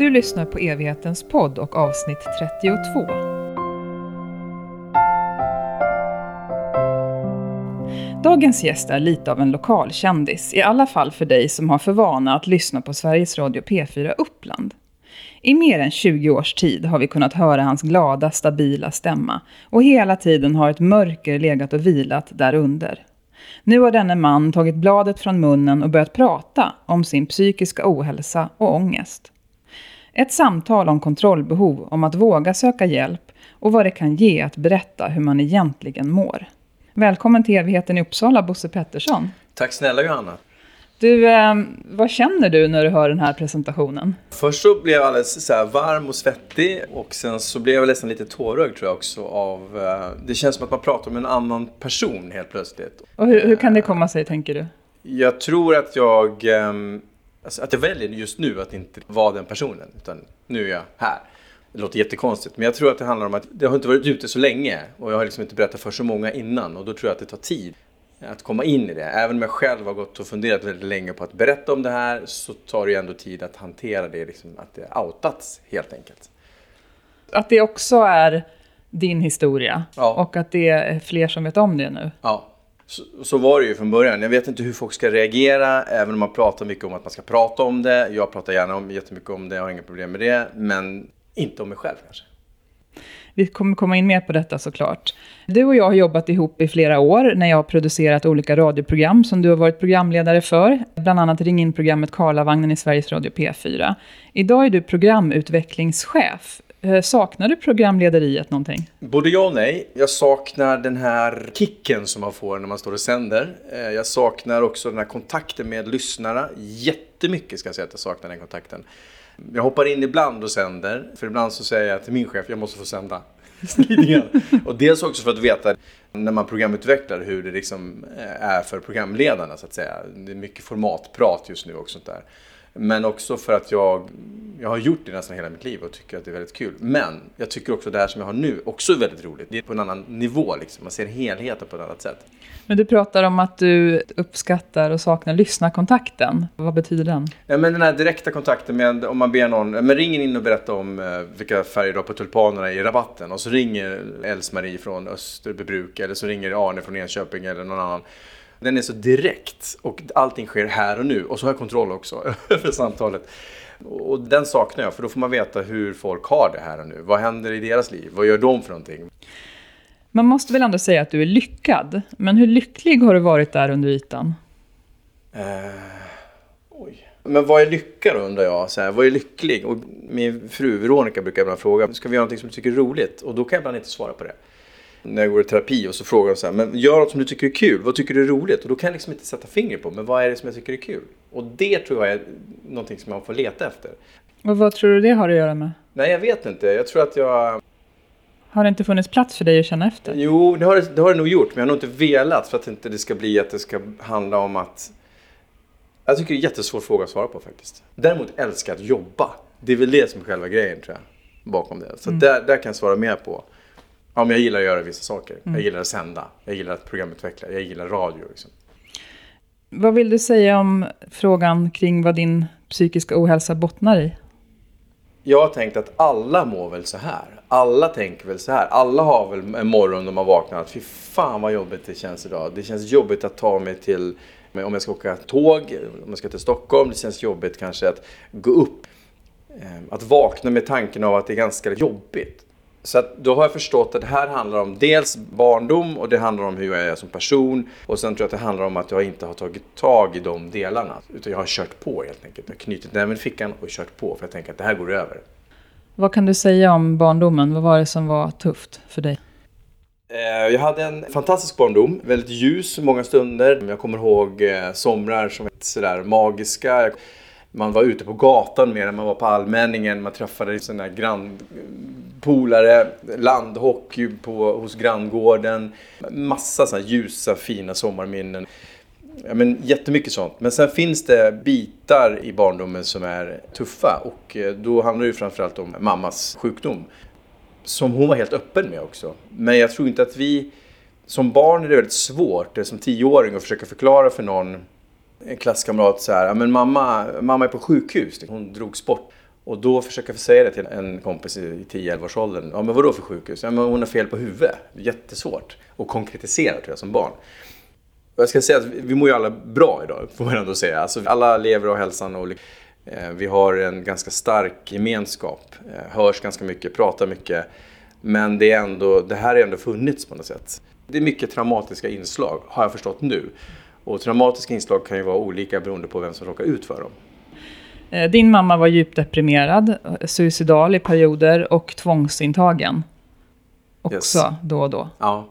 Du lyssnar på Evighetens podd och avsnitt 32. Dagens gäst är lite av en lokalkändis, i alla fall för dig som har för vana att lyssna på Sveriges Radio P4 Uppland. I mer än 20 års tid har vi kunnat höra hans glada, stabila stämma och hela tiden har ett mörker legat och vilat därunder. Nu har denne man tagit bladet från munnen och börjat prata om sin psykiska ohälsa och ångest. Ett samtal om kontrollbehov, om att våga söka hjälp och vad det kan ge att berätta hur man egentligen mår. Välkommen till evigheten i Uppsala, Bosse Pettersson. Tack snälla Johanna. Du, eh, vad känner du när du hör den här presentationen? Först så blev jag alldeles så varm och svettig och sen så blev jag nästan lite tårögd tror jag också av... Eh, det känns som att man pratar om en annan person helt plötsligt. Och hur, hur kan det komma sig, tänker du? Jag tror att jag... Eh, alltså att jag väljer just nu att inte vara den personen, utan nu är jag här. Det låter jättekonstigt, men jag tror att det handlar om att det har inte varit ute så länge och jag har liksom inte berättat för så många innan och då tror jag att det tar tid att komma in i det. Även om jag själv har gått och funderat väldigt länge på att berätta om det här så tar det ju ändå tid att hantera det, liksom, att det outats helt enkelt. Att det också är din historia Ja. och att det är fler som vet om det nu. Ja, så, så var det ju från början. Jag vet inte hur folk ska reagera, även om man pratar mycket om att man ska prata om det. Jag pratar gärna om, jättemycket om det, jag har inga problem med det. Men inte om mig själv kanske. Vi kommer komma in mer på detta såklart. Du och jag har jobbat ihop i flera år när jag har producerat olika radioprogram som du har varit programledare för. Bland annat Ring in-programmet Karlavagnen i Sveriges Radio P4. Idag är du programutvecklingschef. Eh, Saknar du programlederiet någonting? Både ja och nej. Jag saknar den här kicken som man får när man står och sänder. Eh, Jag saknar också den här kontakten med lyssnarna. Jättemycket ska jag säga att jag saknar den kontakten. Jag hoppar in ibland och sänder. För ibland så säger jag till min chef, jag måste få sända. Och dels också för att veta när man programutvecklar hur det liksom eh, är för programledarna så att säga. Det är mycket formatprat just nu och sånt där. Men också för att jag, jag har gjort det nästan hela mitt liv och tycker att det är väldigt kul. Men jag tycker också det här som jag har nu också är väldigt roligt. Det är på en annan nivå liksom. Man ser helheten på ett annat sätt. Men du pratar om att du uppskattar och saknar lyssnarkontakten. Vad betyder den? Ja, men den här direkta kontakten med, om man ber någon, men ring in och berätta om eh, vilka färger du har på tulpanerna i rabatten. Och så ringer Els-Marie från Österbybruk eller så ringer Arne från Enköping eller någon annan. Den är så direkt och allting sker här och nu. Och så har jag kontroll också över samtalet. Och den saknar jag, för då får man veta hur folk har det här och nu. Vad händer i deras liv? Vad gör de för någonting? Man måste väl ändå säga att du är lyckad. Men hur lycklig har du varit där under ytan? Eh, oj. Men vad är lycka då undrar jag? Så här, vad är lycklig? Och min fru Veronica brukar ibland fråga, ska vi göra någonting som du tycker är roligt? Och då kan jag ibland inte svara på det. När jag går i terapi och så frågar de så här, men gör något som du tycker är kul. Vad tycker du är roligt? Och då kan jag liksom inte sätta fingret på, men vad är det som jag tycker är kul? Och det tror jag är någonting som man får leta efter. Och vad tror du det har att göra med? Nej, jag vet inte. Jag tror att jag... Har det inte funnits plats för dig att känna efter? Jo, det har det, det har det nog gjort. Men jag har nog inte velat för att inte det ska bli att det ska handla om att... Jag tycker det är en jättesvår fråga att svara på faktiskt. Däremot älskar att jobba. Det är väl det som är själva grejen tror jag. Bakom det. Så där, där kan jag svara mer på. Ja, men jag gillar att göra vissa saker. Jag gillar att sända. Jag gillar att programutveckla. Jag gillar radio. Liksom. Vad vill du säga om frågan kring vad din psykiska ohälsa bottnar i? Jag har tänkt att alla mår väl så här. Alla tänker väl så här. Alla har väl en morgon då man vaknar att fy fan vad jobbigt det känns idag. Det känns jobbigt att ta mig till, om jag ska åka tåg, om jag ska till Stockholm. Det känns jobbigt kanske att gå upp. Eh, Att vakna med tanken av att det är ganska jobbigt. Så då har jag förstått att det här handlar om dels barndom och det handlar om hur jag är som person. Och sen tror jag att det handlar om att jag inte har tagit tag i de delarna. Utan jag har kört på helt enkelt. Jag har knutit näven i fickan och kört på för jag tänker att det här går över. Vad kan du säga om barndomen? Vad var det som var tufft för dig? Eh, Jag hade en fantastisk barndom, väldigt ljus många stunder. Jag kommer ihåg eh, somrar som var sådär magiska. Man var ute på gatan mer än man var på allmänningen. Man träffade liksom sina grannpolare, landhockey på, hos granngården. Massa sådana ljusa fina sommarminnen. Ja, men jättemycket sånt. Men sen finns det bitar i barndomen som är tuffa. Och eh, då handlar det ju framförallt om mammas sjukdom som hon var helt öppen med också. Men jag tror inte att vi... Som barn är det väldigt svårt, eller som tioåring, att försöka förklara för någon, en klasskamrat så här, men mamma, mamma är på sjukhus. Hon drogs bort Och då försöker jag säga det till en kompis i 10-11 års åldern. Ja men vadå för sjukhus? Ja men hon har fel på huvudet. Jättesvårt att konkretisera tror jag som barn. Och jag ska säga att vi mår ju alla bra idag, får man ändå säga. Alltså, alla lever och hälsan och eh, vi har en ganska stark gemenskap. Eh, hörs ganska mycket, pratar mycket. Men det, är ändå, det här har ändå funnits på något sätt. Det är mycket traumatiska inslag, har jag förstått nu. Och traumatiska inslag kan ju vara olika beroende på vem som råkar ut för dem. Eh, din mamma var djupt deprimerad, suicidal i perioder och tvångsintagen. Också yes. då och då. Ja.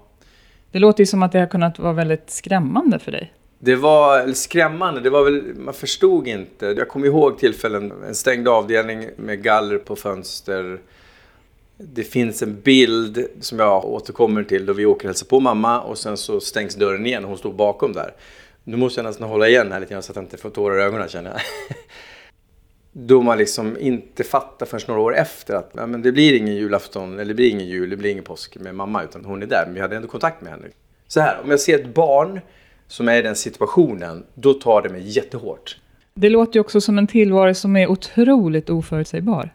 Det låter ju som att det har kunnat vara väldigt skrämmande för dig. Det var skrämmande, det var väl, man förstod inte. Jag kommer ihåg tillfällen, en stängd avdelning med galler på fönster. Det finns en bild som jag återkommer till då vi åker och hälsar på mamma och sen så stängs dörren igen och hon stod bakom där. Nu måste jag nästan hålla igen här lite grann så att jag inte får tårar i ögonen känner jag. Då man liksom inte fattar förrän några år efter att ja, men det blir ingen julafton, eller det blir ingen jul, det blir ingen påsk med mamma utan hon är där. Men vi hade ändå kontakt med henne. Så här, om jag ser ett barn som är i den situationen, då tar det mig jättehårt. Det låter ju också som en tillvaro som är otroligt oförutsägbar.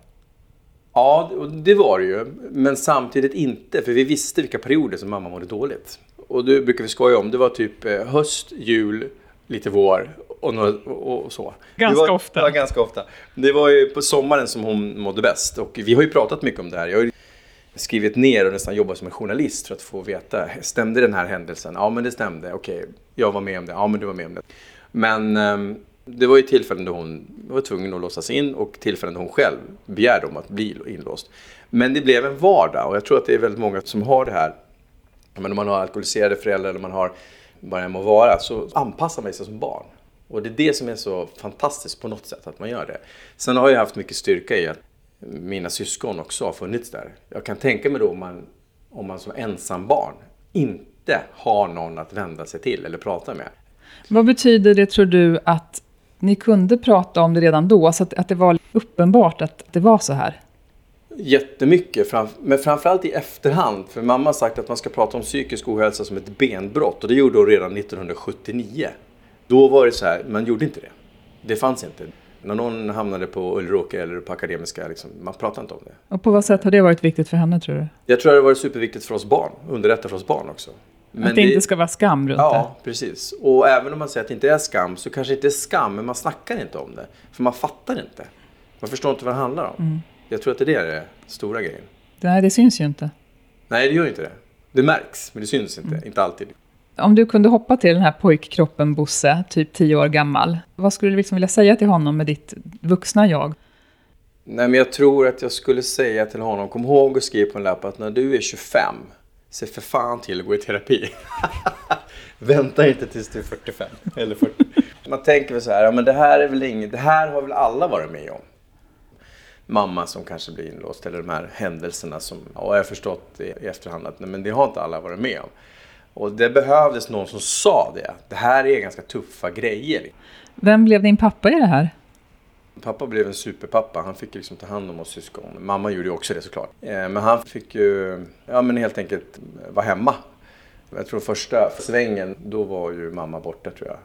Ja, det var det ju. Men samtidigt inte, för vi visste vilka perioder som mamma mådde dåligt. Och det brukar vi skoja om. Det var typ eh, höst, jul, lite vår och, några, och så. Ganska var, ofta. Ja, ganska ofta. Det var ju på sommaren som hon mådde bäst. Och vi har ju pratat mycket om det här. Jag har skrivit ner och nästan jobbat som en journalist för att få veta. Stämde den här händelsen? Ja, men det stämde. Okej, jag var med om det. Ja, men du var med om det. Men um, det var ju tillfällen då hon var tvungen att låsas in och tillfällen då hon själv begärde om att bli inlåst. Men det blev en vardag och jag tror att det är väldigt många som har det här. Men om man har alkoholiserade föräldrar eller man har bara det må vara så anpassar man sig som barn. Och det är det som är så fantastiskt på något sätt att man gör det. Sen har jag haft mycket styrka i att mina syskon också har funnits där. Jag kan tänka mig då om man, om man som ensam barn inte har någon att vända sig till eller prata med. Vad betyder det tror du att ni kunde prata om det redan då, så att, att det var uppenbart att det var så här? Jättemycket, men framförallt i efterhand. För mamma har sagt att man ska prata om psykisk ohälsa som ett benbrott och det gjorde hon redan 1979. Då var det så här, man gjorde inte det. Det fanns inte. När någon hamnade på Ulleråker eller på Akademiska, liksom, man pratade inte om det. Och på vad sätt har det varit viktigt för henne tror du? Jag tror att det har varit superviktigt för oss barn, underlätta för oss barn också. Men att det, det, inte ska vara skam runt ja, det? Ja, precis. Och även om man säger att det inte är skam, så kanske det inte är skam, men man snackar inte om det. För man fattar inte. Man förstår inte vad det handlar om. Mm. Jag tror att det är det stora grejen. Nej, det syns ju inte. Nej, det gör inte det. Det märks, men det syns inte. Mm. Inte alltid. Om du kunde hoppa till den här pojkkroppen Bosse, typ tio år gammal. Vad skulle du liksom vilja säga till honom med ditt vuxna jag? Nej, men jag tror att jag skulle säga till honom, kom ihåg att skriva på en lapp att när du är 25, se för fan till att gå i terapi. Vänta inte tills du är 45 eller 40. Man tänker väl så här, ja, men det här är väl inget, det här har väl alla varit med om. Mamma som kanske blir inlåst eller de här händelserna som, och jag har förstått i efterhand att nej, men det har inte alla varit med om. Och det behövdes någon som sa det. Det här är ganska tuffa grejer. Vem blev din pappa i det här? Pappa blev en superpappa. Han fick liksom ta hand om oss syskon. Mamma gjorde ju också det såklart. Eh, men han fick ju ja, men helt enkelt vara hemma. Jag tror första svängen, då var ju mamma borta tror jag.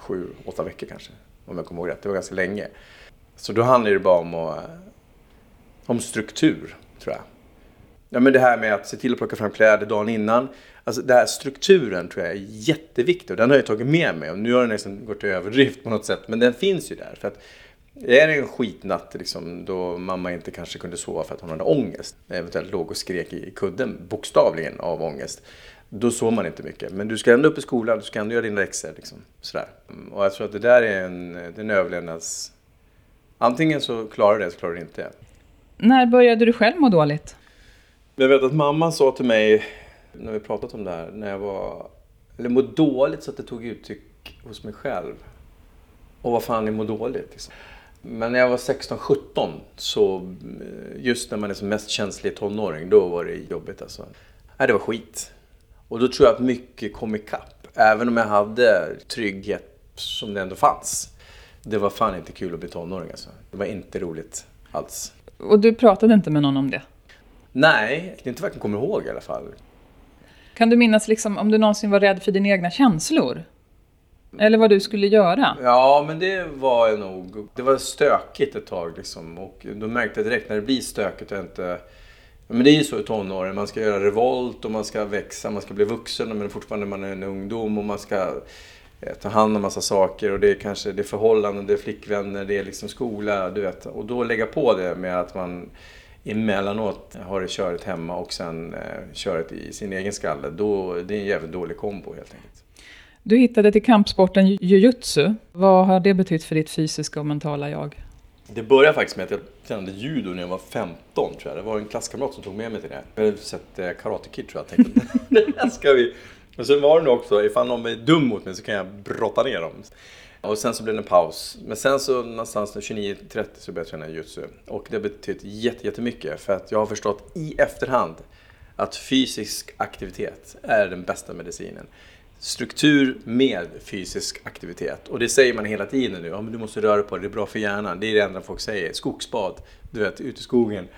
Sju, åtta veckor kanske. Om jag kommer ihåg rätt. Det var ganska länge. Så då handlade det bara om, att, om struktur, tror jag. Ja, men det här med att se till att plocka fram kläder dagen innan. Alltså den här strukturen tror jag är jätteviktig och den har jag tagit med mig. Och nu har den nästan gått till överdrift på något sätt. Men den finns ju där. För att är det en skitnatt liksom, då mamma inte kanske kunde sova för att hon hade ångest, eventuellt låg och skrek i kudden bokstavligen av ångest, då sov man inte mycket. Men du ska ändå upp i skolan, du ska ändå göra dina läxor. Liksom, sådär. Mm, och jag tror att det där är en, en överlevnads... Antingen så klarar du det, eller så klarar du det inte. När började du själv må dåligt? Jag vet att mamma sa till mig, när vi pratat om det här, när jag var... Eller må dåligt så att det tog uttryck hos mig själv. Och vad fan är må dåligt? Liksom. Men när jag var 16-17 så eh, just när man är som mest känslig tonåring, då var det jobbigt alltså. Nej, det var skit. Och då tror jag att mycket kom ikapp. Även om jag hade trygghet som det ändå fanns. Det var fan inte kul att bli tonåring alltså. Det var inte roligt alls. Och du pratade inte med någon om det? Nej, det är inte vad jag komma ihåg i alla fall. Kan du minnas liksom, om du någonsin var rädd för dina egna känslor? Eller vad du skulle göra? Ja, men det var nog... Det var stökigt ett tag liksom. Och då märkte jag direkt när det blir stökigt och inte... Men det är ju så i tonåren. Man ska göra revolt och man ska växa, man ska bli vuxen men fortfarande man är en ungdom och man ska ta hand om massa saker och det är kanske det är förhållanden, det är flickvänner, det är liksom skola, du vet. Och då lägga på det med att man emellanåt har det köret hemma och sen eh, köret i sin egen skalle. Då, det är en jävligt dålig kombo helt enkelt. Du hittade till kampsporten jujutsu. Vad har det betytt för ditt fysiska och mentala jag? Det började faktiskt med att jag tränade judo när jag var 15 tror jag. Det var en klasskamrat som tog med mig till det. Jag hade sett eh, Karate Kid tror jag. tänkte det ska vi... Men sen var det nog också, ifall någon är dum mot mig så kan jag brotta ner dem. Och sen så blev det en paus. Men sen så någonstans 29-30 så började jag träna jujutsu. Och det har betytt jättemycket för att jag har förstått i efterhand att fysisk aktivitet är den bästa medicinen struktur med fysisk aktivitet. Och det säger man hela tiden nu. Ja, men du måste röra på dig, det är bra för hjärnan. Det är det enda folk säger. Skogsbad, du vet, ute i skogen.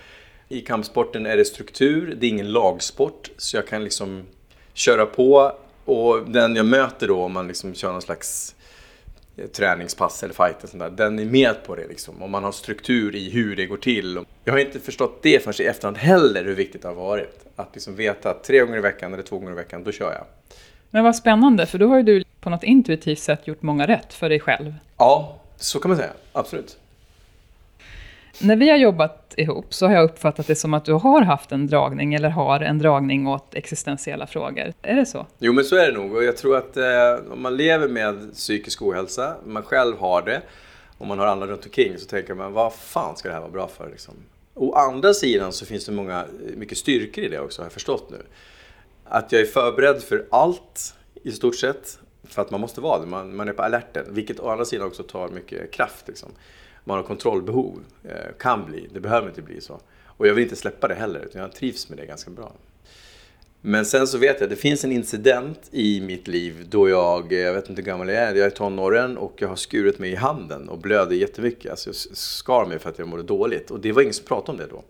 I kampsporten är det struktur, det är ingen lagsport. Så jag kan liksom köra på. Och den jag möter då, om man liksom kör någon slags eh, träningspass eller fight, sånt där, den är med på det. Liksom. Om man har struktur i hur det går till. Jag har inte förstått det förrän i efterhand heller, hur viktigt det har varit. Att liksom veta att tre gånger i veckan eller två gånger i veckan, då kör jag. Men vad spännande, för då har ju du på något intuitivt sätt gjort många rätt för dig själv. Ja, så kan man säga. Absolut. När vi har jobbat ihop så har jag uppfattat det som att du har haft en dragning, eller har en dragning åt existentiella frågor. Är det så? Jo, men så är det nog. Och jag tror att eh, om man lever med psykisk ohälsa, man själv har det, och man har andra runt omkring, så tänker man vad fan ska det här vara bra för? Liksom? Å andra sidan så finns det många, mycket styrkor i det också, har jag förstått nu att jag är förberedd för allt i stort sett. För att man måste vara det, man, man är på alerten. Vilket å andra sidan också tar mycket kraft. Liksom. Man har kontrollbehov, eh, kan bli, det behöver inte bli så. Och jag vill inte släppa det heller, utan jag trivs med det ganska bra. Men sen så vet jag att det finns en incident i mitt liv då jag, eh, jag vet inte hur gammal jag är, jag är tonåren och jag har skurit mig i handen och blöder jättemycket. Alltså jag skar mig för att jag mådde dåligt. Och det var ingen som pratade om det då.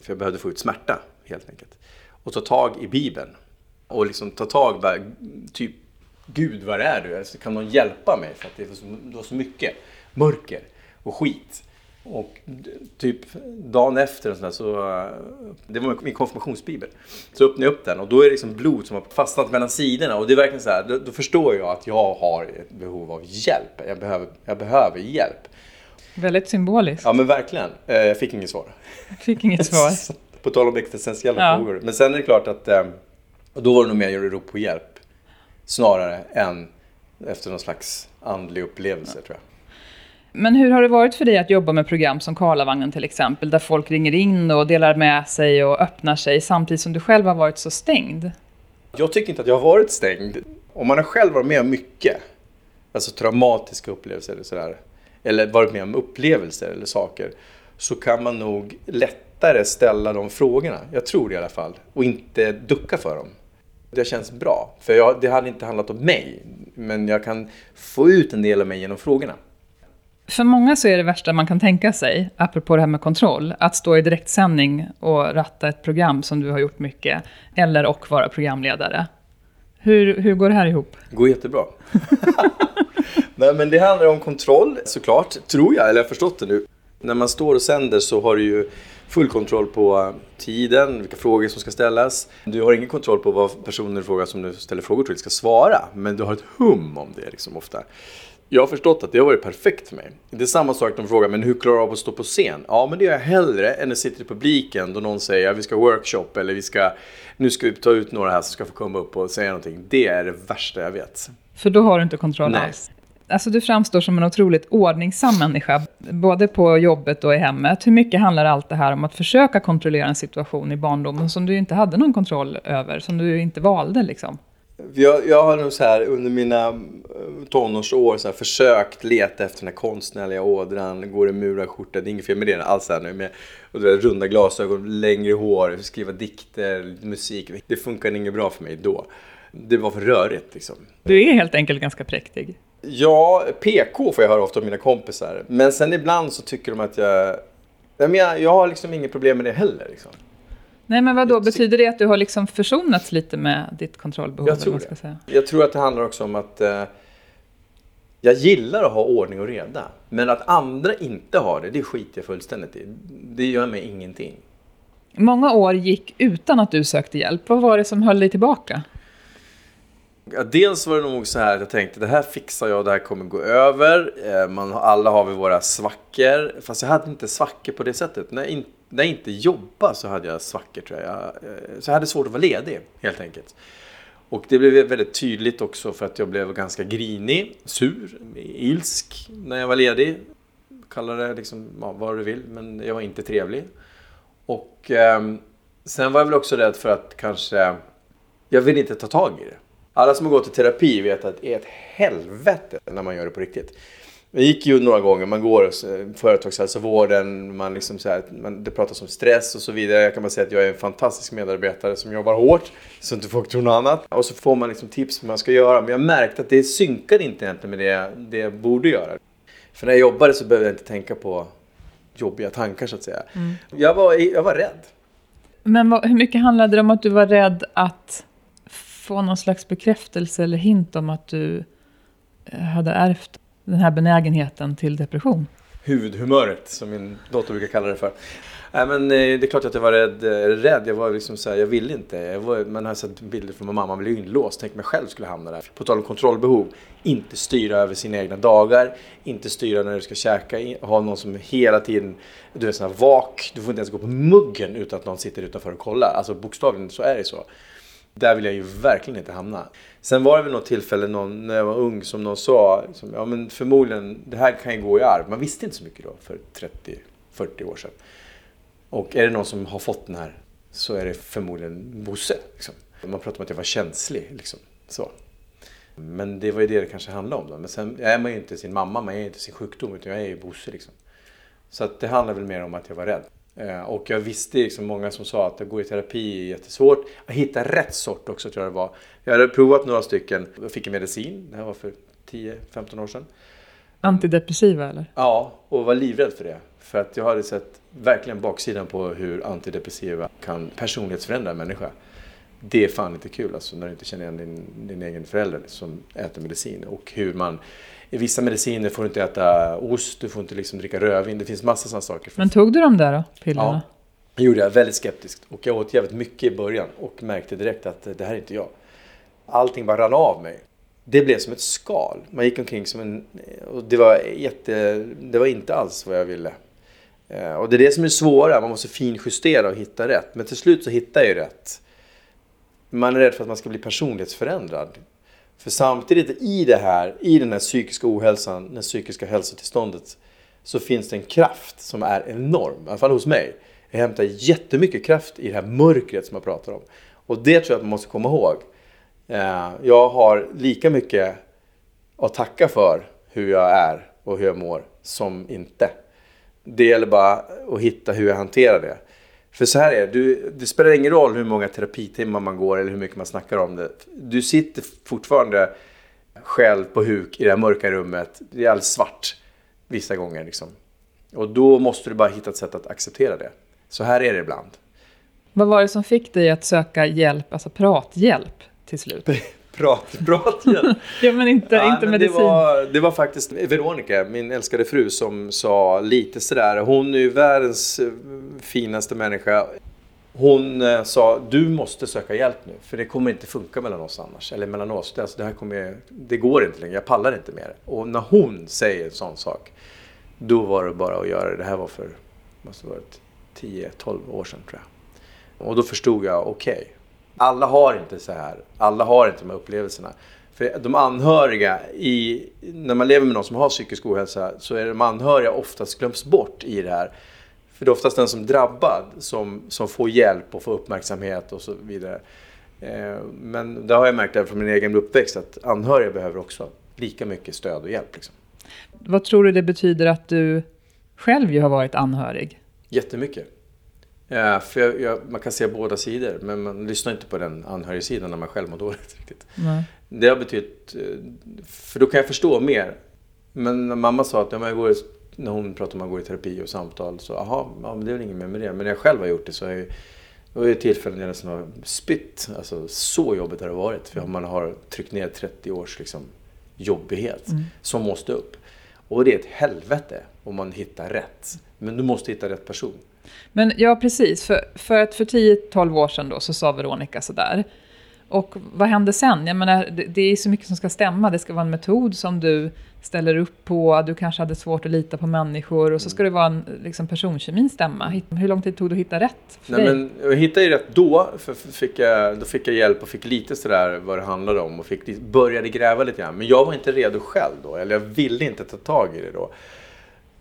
För jag behövde få ut smärta, helt enkelt. Och ta tag i Bibeln och liksom ta tag bara, typ Gud, var är du? Alltså, kan någon hjälpa mig? För att det var, så, det var så mycket mörker och skit. Och typ dagen efter och sådär, så, det var min konfirmationsbibel. Så öppnade jag upp den och då är det liksom blod som har fastnat mellan sidorna. Och det är verkligen så här, då, då förstår jag att jag har ett behov av hjälp. Jag behöver, jag behöver hjälp. Väldigt symboliskt. Ja men verkligen. Eh, jag fick inget svar. Fick inget svar. På tal om existentiella ja. frågor. Men sen är det klart att eh, och då var det nog mer att ropa på hjälp. Snarare än efter någon slags andlig upplevelse tror jag. Men hur har det varit för dig att jobba med program som Karlavagnen till exempel, där folk ringer in och delar med sig och öppnar sig samtidigt som du själv har varit så stängd? Jag tycker inte att jag har varit stängd. Om man har själv varit med om mycket, alltså traumatiska upplevelser eller sådär, eller varit med om upplevelser eller saker, så kan man nog lättare ställa de frågorna. Jag tror det i alla fall. Och inte ducka för dem. Det känns bra. För jag, det hade inte handlat om mig. Men jag kan få ut en del av mig genom frågorna. För många så är det värsta man kan tänka sig, apropå det här med kontroll, att stå i direktsändning och ratta ett program som du har gjort mycket, eller och vara programledare. Hur, hur går det här ihop? Det går jättebra. Nej, men det handlar om kontroll såklart, tror jag, eller jag har förstått det nu. När man står och sänder så har du ju full kontroll på eh, tiden, vilka frågor som ska ställas. Du har ingen kontroll på vad personer frågar som du ställer frågor till ska svara, men du har ett hum om det liksom ofta. Jag har förstått att det har varit perfekt för mig. Det är samma sak de frågar, men hur klarar du av att stå på scen? Ja, men det gör jag hellre än att sitta i publiken då någon säger att vi ska workshop eller vi ska, nu ska vi ta ut några här som ska få komma upp och säga någonting. Det är det värsta jag vet. För då har du inte kontroll alls? Alltså du framstår som en otroligt ordningsam människa, både på jobbet och i hemmet. Hur mycket handlar allt det här om att försöka kontrollera en situation i barndomen som du inte hade någon kontroll över, som du inte valde liksom? Jag, jag har nog så här under mina eh, tonårsår så här, försökt leta efter den här konstnärliga ådran, går i murad skjorta, det är inget fel med det alls här nu. Med, och det runda glasögon, längre hår, skriva dikter, musik. Det funkade inget bra för mig då. Det var för rörigt liksom. Du är helt enkelt ganska präktig. Ja, PK får jag höra ofta av mina kompisar. Men sen ibland så tycker de att jag... Jag, jag har liksom inget problem med det heller. Liksom. Nej, men vad då? Betyder det att du har liksom försonats lite med ditt kontrollbehov? Jag tror det. Jag tror att det handlar också om att... Eh, Jag gillar att ha ordning och reda. Men att andra inte har det, det skiter jag fullständigt i. Det gör mig ingenting. Många år gick utan att du sökte hjälp. Vad var det som höll dig tillbaka? Ja, dels var det nog så här att jag tänkte det här fixar jag, det här kommer gå över. Eh, man, alla har vi våra svackor. Fast jag hade inte svackor på det sättet. När jag, in, när jag inte jobbade så hade jag svackor tror jag. Eh, så jag hade svårt att vara ledig helt enkelt. Och det blev väldigt tydligt också för att jag blev ganska grinig, sur, ilsk när jag var ledig. Kalla det liksom ja, vad du vill, men jag var inte trevlig. Och eh, sen var jag väl också rädd för att kanske, jag vill inte ta tag i det. Alla som har gått i terapi vet att det är ett helvete när man gör det på riktigt. Jag gick ju några gånger, man går företagshälsovården, man liksom så här, man, det pratas om stress och så vidare. Jag kan bara säga att jag är en fantastisk medarbetare som jobbar hårt, så inte folk tror något annat. Och så får man liksom tips på vad man ska göra. Men jag märkte att det synkade inte egentligen med det, det jag borde göra. För när jag jobbade så behövde jag inte tänka på jobbiga tankar så att säga. Mm. Jag, var, jag var rädd. Men vad, hur mycket handlade det om att du var rädd att få någon slags bekräftelse eller hint om att du eh, hade ärvt den här benägenheten till depression? Huvudhumöret, som min dotter brukar kalla det för. Nej, men eh, det är klart att jag var rädd. Eh, rädd. Jag var liksom så här, jag ville inte. Jag var, man har sett bilder från min mamma, man blev inlåst. Tänk mig själv skulle hamna där. På tal om kontrollbehov. Inte styra över sina egna dagar. Inte styra när du ska käka. Ha någon som hela tiden, du är sån här vak. Du får inte ens gå på muggen utan att någon sitter utanför och kollar. Alltså bokstavligen så är det så. Där vill jag ju verkligen inte hamna. Sen var det väl något tillfälle någon, när jag var ung som någon sa, som, ja men förmodligen, det här kan ju gå i arv. Man visste inte så mycket då för 30-40 år sedan. Och är det någon som har fått den här så är det förmodligen Bosse. Liksom. Man pratade om att jag var känslig. Liksom. Så. Men det var ju det det kanske handlade om. Då. Men sen är man ju inte sin mamma, man är ju inte sin sjukdom, utan jag är ju Bosse. Liksom. Så att det handlar väl mer om att jag var rädd. Eh, och jag visste liksom många som sa att att gå i terapi är jättesvårt. Att hitta rätt sort också tror jag det var. Jag hade provat några stycken. Jag fick en medicin. Det här var för 10-15 år sedan. Antidepressiva eller? Ja, och var livrädd för det. För att jag hade sett verkligen baksidan på hur antidepressiva kan personlighetsförändra en människa. Det är fan inte kul alltså när du inte känner igen din, din egen förälder som äter medicin. Och hur man i vissa mediciner får du inte äta ost, du får inte liksom dricka rödvin. Det finns massa sådana saker. Men tog du de där då, pillerna? Ja, det gjorde jag. Väldigt skeptiskt. Och jag åt jävligt mycket i början och märkte direkt att det här är inte jag. Allting bara rann av mig. Det blev som ett skal. Man gick omkring som en... Och det var jätte... Det var inte alls vad jag ville. Eh, och det är det som är svåra. Man måste finjustera och hitta rätt. Men till slut så hittar jag ju rätt. Man är rädd för att man ska bli personlighetsförändrad. För samtidigt i det här, i den här psykiska ohälsan, det psykiska hälsotillståndet, så finns det en kraft som är enorm, i alla fall hos mig. Jag hämtar jättemycket kraft i det här mörkret som jag pratar om. Och det tror jag att man måste komma ihåg. Eh, jag har lika mycket att tacka för hur jag är och hur jag mår som inte. Det gäller bara att hitta hur jag hanterar det. För så här är det, det spelar ingen roll hur många terapitimmar man går eller hur mycket man snackar om det. Du sitter fortfarande själv på huk i det här mörka rummet. Det är alldeles svart vissa gånger. Liksom. Och då måste du bara hitta ett sätt att acceptera det. Så här är det ibland. Vad var det som fick dig att söka hjälp, alltså prathjälp till slut? prat, prat igen. ja, men inte, ja, inte men medicin. Det var, det var faktiskt Veronica, min älskade fru, som sa lite sådär. Hon är ju världens eh, finaste människa. Hon eh, sa, du måste söka hjälp nu, för det kommer inte funka mellan oss annars. Eller mellan oss. Det, alltså, det, här kommer, det går inte längre, jag pallar inte mer. Och när hon säger en sån sak, då var det bara att göra det. Det här var för, måste varit 10-12 år sedan tror jag. Och då förstod jag, okej. Okay, alla har inte så här. Alla har inte de här upplevelserna. För de anhöriga, i, när man lever med någon som har psykisk ohälsa, så är de anhöriga oftast glöms bort i det här. För det är oftast den som är drabbad som, som får hjälp och får uppmärksamhet och så vidare. Eh, men det har jag märkt från min egen uppväxt att anhöriga behöver också lika mycket stöd och hjälp. Liksom. Vad tror du det betyder att du själv ju har varit anhörig? Jättemycket. Ja, för jag, jag, man kan se båda sidor, men man lyssnar inte på den anhörigsidan när man själv mår dåligt. Riktigt. Nej. Det har betytt... Eh, för då kan jag förstå mer. Men när mamma sa att när, man går, när hon pratade om att gå i terapi och samtal, så jaha, ja, det är väl inget mer med det. Men när jag själv har gjort det så har jag det var ju tillfällen när jag nästan har spytt. Alltså, så jobbigt har det varit. För man har tryckt ner 30 års liksom, jobbighet som måste upp. Och det är ett helvete om man hittar rätt. Men du måste hitta rätt person. Men ja, precis. För, för att för 10-12 år sedan då så sa Veronica sådär. Och vad hände sen? Jag menar, det, det är så mycket som ska stämma. Det ska vara en metod som du ställer upp på. Du kanske hade svårt att lita på människor. Och så ska det vara en liksom, personkemin stämma. Hur lång tid tog det att hitta rätt för Nej, dig? men jag hittade ju rätt då. För fick jag, då fick jag hjälp och fick lite sådär vad det handlade om. Och fick, började gräva lite grann. Men jag var inte redo själv då. Eller jag ville inte ta tag i det då.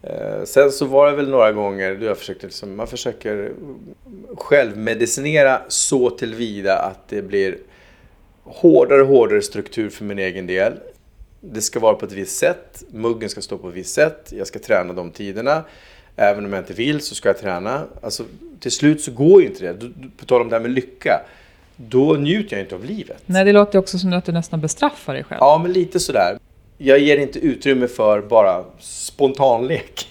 Eh, sen så var det väl några gånger då jag försökte, liksom, man försöker självmedicinera så tillvida att det blir hårdare och hårdare struktur för min egen del. Det ska vara på ett visst sätt, muggen ska stå på ett visst sätt, jag ska träna de tiderna. Även om jag inte vill så ska jag träna. Alltså, till slut så går ju inte det. På tal om det här med lycka. Då njuter jag inte av livet. Nej, det låter också som att du nästan bestraffar dig själv. Ja, men lite sådär. Jag ger inte utrymme för bara spontanlek.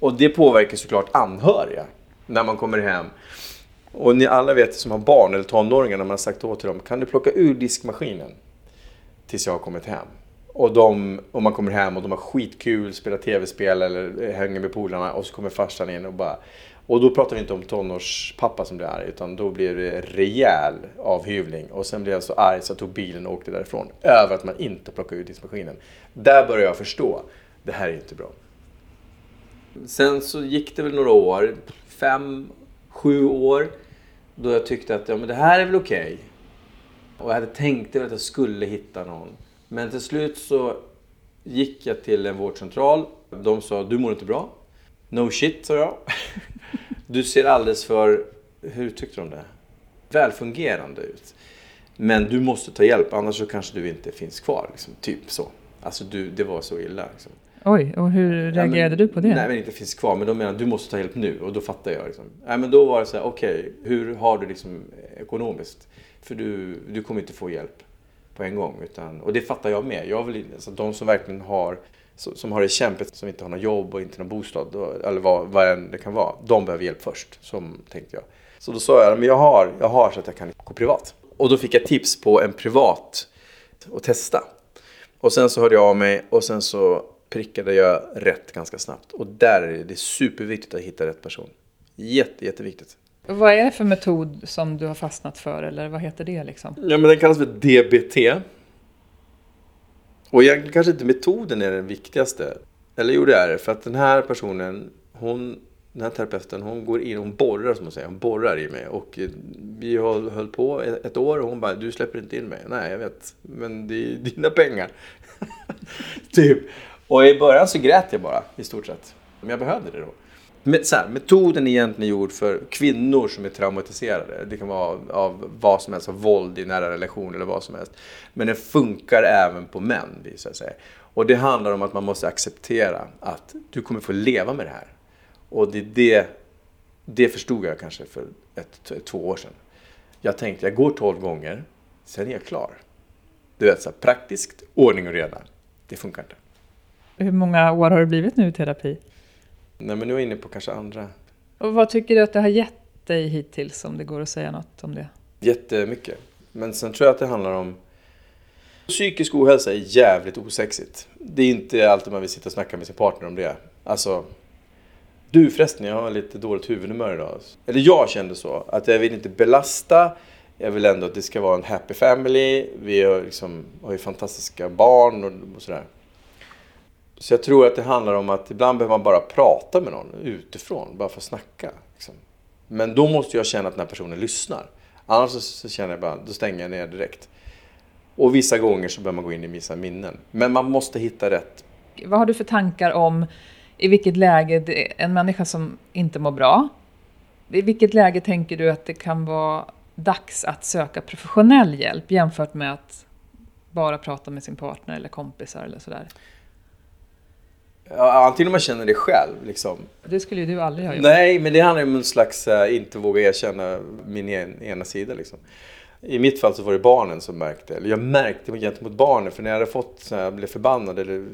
Och det påverkar såklart anhöriga när man kommer hem. Och ni alla vet som har barn eller tonåringar när man har sagt åt dem, kan du plocka ur diskmaskinen tills jag har kommit hem? Och, de, och man kommer hem och de har skitkul, spelar tv-spel eller hänger med polarna och så kommer farsan in och bara... Och då pratar vi inte om tonårspappa som blir arg utan då blir det rejäl avhyvling. Och sen blev jag så arg så jag tog bilen och åkte därifrån. Över att man inte plockar ur diskmaskinen. Där började jag förstå, det här är inte bra. Sen så gick det väl några år, fem, sju år, då jag tyckte att ja, men det här är väl okej. Och jag hade tänkt väl att jag skulle hitta någon. Men till slut så gick jag till en vårdcentral. De sa, du mår inte bra. No shit, sa jag. Du ser alldeles för, hur tyckte de det? Välfungerande ut. Men du måste ta hjälp, annars så kanske du inte finns kvar. Liksom. Typ så. Alltså du, det var så illa. Liksom. Oj, och hur reagerade Ja, men- du på det? Nej, men inte finns kvar. Men de menar du måste ta hjälp nu. Och då fattar jag. Liksom. Nej, men då var det så här, okej, hur har du liksom ekonomiskt? För du, du kommer inte få hjälp på en gång. Utan, och det fattar jag med. Jag vill, alltså, de som verkligen har, som, har det kämpigt, som inte har något jobb och inte någon bostad, eller vad, vad det kan vara. De behöver hjälp först, som tänkte jag. Så då sa jag, men jag har, jag har så att jag kan gå privat. Och då fick jag tips på en privat och testa. Och sen så hörde jag av mig och sen så prickade jag rätt ganska snabbt. Och där är det, superviktigt att hitta rätt person. Jätte, jätteviktigt. Vad är det för metod som du har fastnat för, eller vad heter det liksom? Ja, men den kallas för DBT. Och egentligen kanske inte metoden är den viktigaste. Eller jo, det är det. För att den här personen, hon, den här terapeuten, hon går in, hon borrar som man säger. Hon borrar i mig. Och eh, vi höll, höll på ett år och hon bara, du släpper inte in mig. Nej, jag vet. Men det är dina pengar. typ. Och i början så grät jag bara, i stort sett. Men jag behövde det då med, så här, metoden är egentligen gjord för kvinnor som är traumatiserade. Det kan vara av, av vad som helst, av våld i nära relationer eller vad som helst. Men den funkar även på män, visar sig. Och det handlar om att man måste acceptera att du kommer få leva med det här. Och det, det, det förstod jag kanske för ett, två år sedan. Jag tänkte, jag går tolv gånger, sen är jag klar. Du vet, så här, praktiskt, ordning och reda. Det funkar inte. Hur många år har det blivit nu i terapi? Nej, men nu är jag inne på kanske andra. Och vad tycker du att det har gett dig hittills, om det går att säga något om det? Jättemycket. Men sen tror jag att det handlar om... Psykisk ohälsa är jävligt osexigt. Det är inte alltid man vill sitta och snacka med sin partner om det. Alltså... Du förresten, jag har lite dåligt huvudhumör idag. Eller jag kände så. Att jag vill inte belasta. Jag vill ändå att det ska vara en happy family. Vi har, liksom, har ju fantastiska barn och, och sådär. Så jag tror att det handlar om att ibland behöver man bara prata med någon utifrån. Bara för att snacka. Liksom. Men då måste jag känna att den här personen lyssnar. Annars så, så känner jag bara, då stänger jag ner direkt. Och vissa gånger så behöver man gå in i vissa minnen. Men man måste hitta rätt. Vad har du för tankar om i vilket läge det, en människa som inte mår bra, i vilket läge tänker du att det kan vara dags att söka professionell hjälp jämfört med att bara prata med sin partner eller kompisar eller sådär? Antingen om man känner det själv. Liksom. Det skulle ju du aldrig ha gjort. Nej, men det handlar om en slags uh, inte våga erkänna min en, ena sida. Liksom. I mitt fall så var det barnen som märkte. Eller jag märkte gentemot barnen. För när jag hade fått så här, blev förbannad eller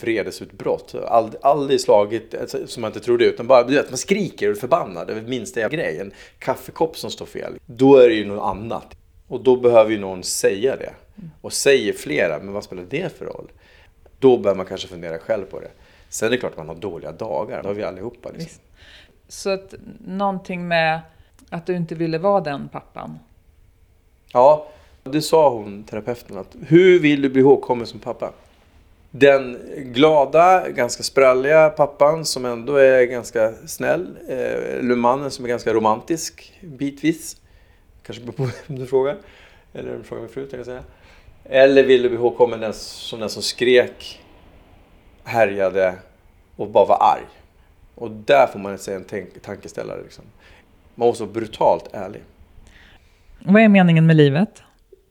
vredesutbrott. Aldrig, aldrig slagit alltså, som man inte trodde. Utan bara du vet, man skriker och är förbannad över minsta grej. En kaffekopp som står fel. Då är det ju något annat. Och då behöver ju någon säga det. Och säger flera, men vad spelar det för roll? Då bör man kanske fundera själv på det. Sen är det klart att man har dåliga dagar, det har vi allihopa. Liksom. Så att någonting med att du inte ville vara den pappan? Ja, det sa hon, terapeuten, att hur vill du bli ihågkommen som pappa? Den glada, ganska spralliga pappan som ändå är ganska snäll. Eh, eller mannen som är ganska romantisk bitvis. Kanske beror på vem du frågar. Eller om du frågar min fru, jag säga. Eller vill du bli ihågkommen som den som skrek, härjade och bara var arg. Och där får man säga en tankeställare. Liksom. Man måste vara brutalt ärlig. Vad är meningen med livet?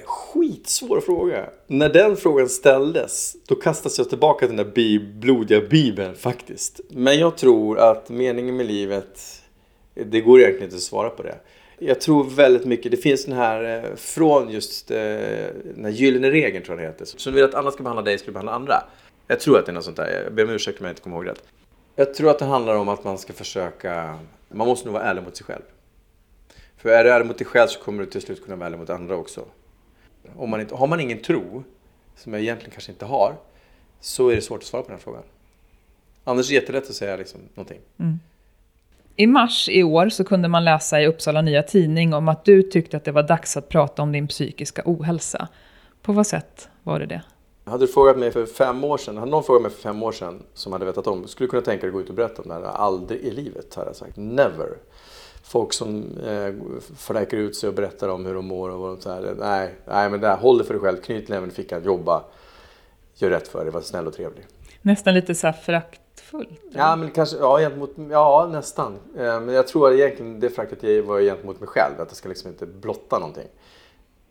Skitsvår fråga. När den frågan ställdes, då kastas jag tillbaka till den där bi blodiga bibeln faktiskt. Men jag tror att meningen med livet, det går egentligen inte att svara på det. Jag tror väldigt mycket, det finns den här eh, från just eh, den här gyllene regeln tror jag det heter. Så du vill att andra ska behandla dig, ska du behandla andra. Jag tror att det är något sånt där, jag ber om ursäkt om jag inte kommer ihåg rätt. Jag tror att det handlar om att man ska försöka, man måste nog vara ärlig mot sig själv. För är du ärlig mot dig själv så kommer du till slut kunna vara ärlig mot andra också. Om man inte, har man ingen tro, som jag egentligen kanske inte har, så är det svårt att svara på den frågan. Annars är det jättelätt att säga liksom någonting. Mm. I mars i år så kunde man läsa i Uppsala Nya Tidning om att du tyckte att det var dags att prata om din psykiska ohälsa. På vad sätt var det det? Hade du frågat mig för fem år sedan, hade någon frågat mig för fem år sedan som hade vetat om, skulle kunna tänka dig att gå ut och berätta om det här? Aldrig i livet, hade jag sagt. Never. Folk som eh, fräker ut sig och berättar om hur de mår och vad de säger. Nej, nej men det här, håll det för dig själv, knyt näven i fickan, jobba, gör rätt för dig, var snäll och trevlig. Nästan lite så här föraktfullt? Ja, men kanske, ja, gentemot, ja nästan. Eh, men jag tror att egentligen det föraktet var gentemot mig själv, att jag ska liksom inte blotta någonting.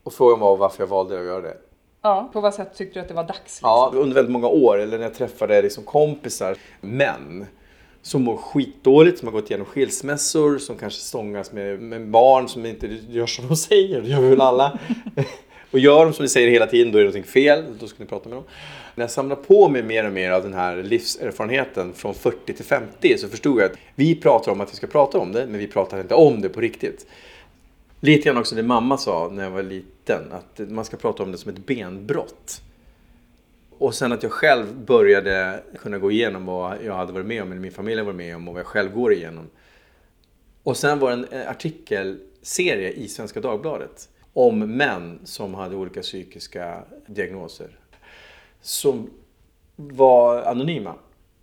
Och frågan var varför jag valde att göra det. Ja, på vad sätt tyckte du att det var dags? Liksom? Ja, under väldigt många år, eller när jag träffade liksom kompisar, män som mår skitdåligt, som har gått igenom skilsmässor, som kanske stångas med, med barn som inte gör som de säger, det gör vi väl alla. och gör de som de säger hela tiden, då är det någonting fel, då ska ni prata med dem. När jag samlar på mig mer och mer av den här livserfarenheten från 40 till 50 så förstod jag att vi pratar om att vi ska prata om det, men vi pratar inte om det på riktigt. Lite grann också det mamma sa när jag var liten, att man ska prata om det som ett benbrott. Och sen att jag själv började kunna gå igenom vad jag hade varit med om, eller min familj hade varit med om och vad jag själv går igenom. Och sen var det en eh, artikelserie i Svenska Dagbladet om män som hade olika psykiska diagnoser. Som var anonyma.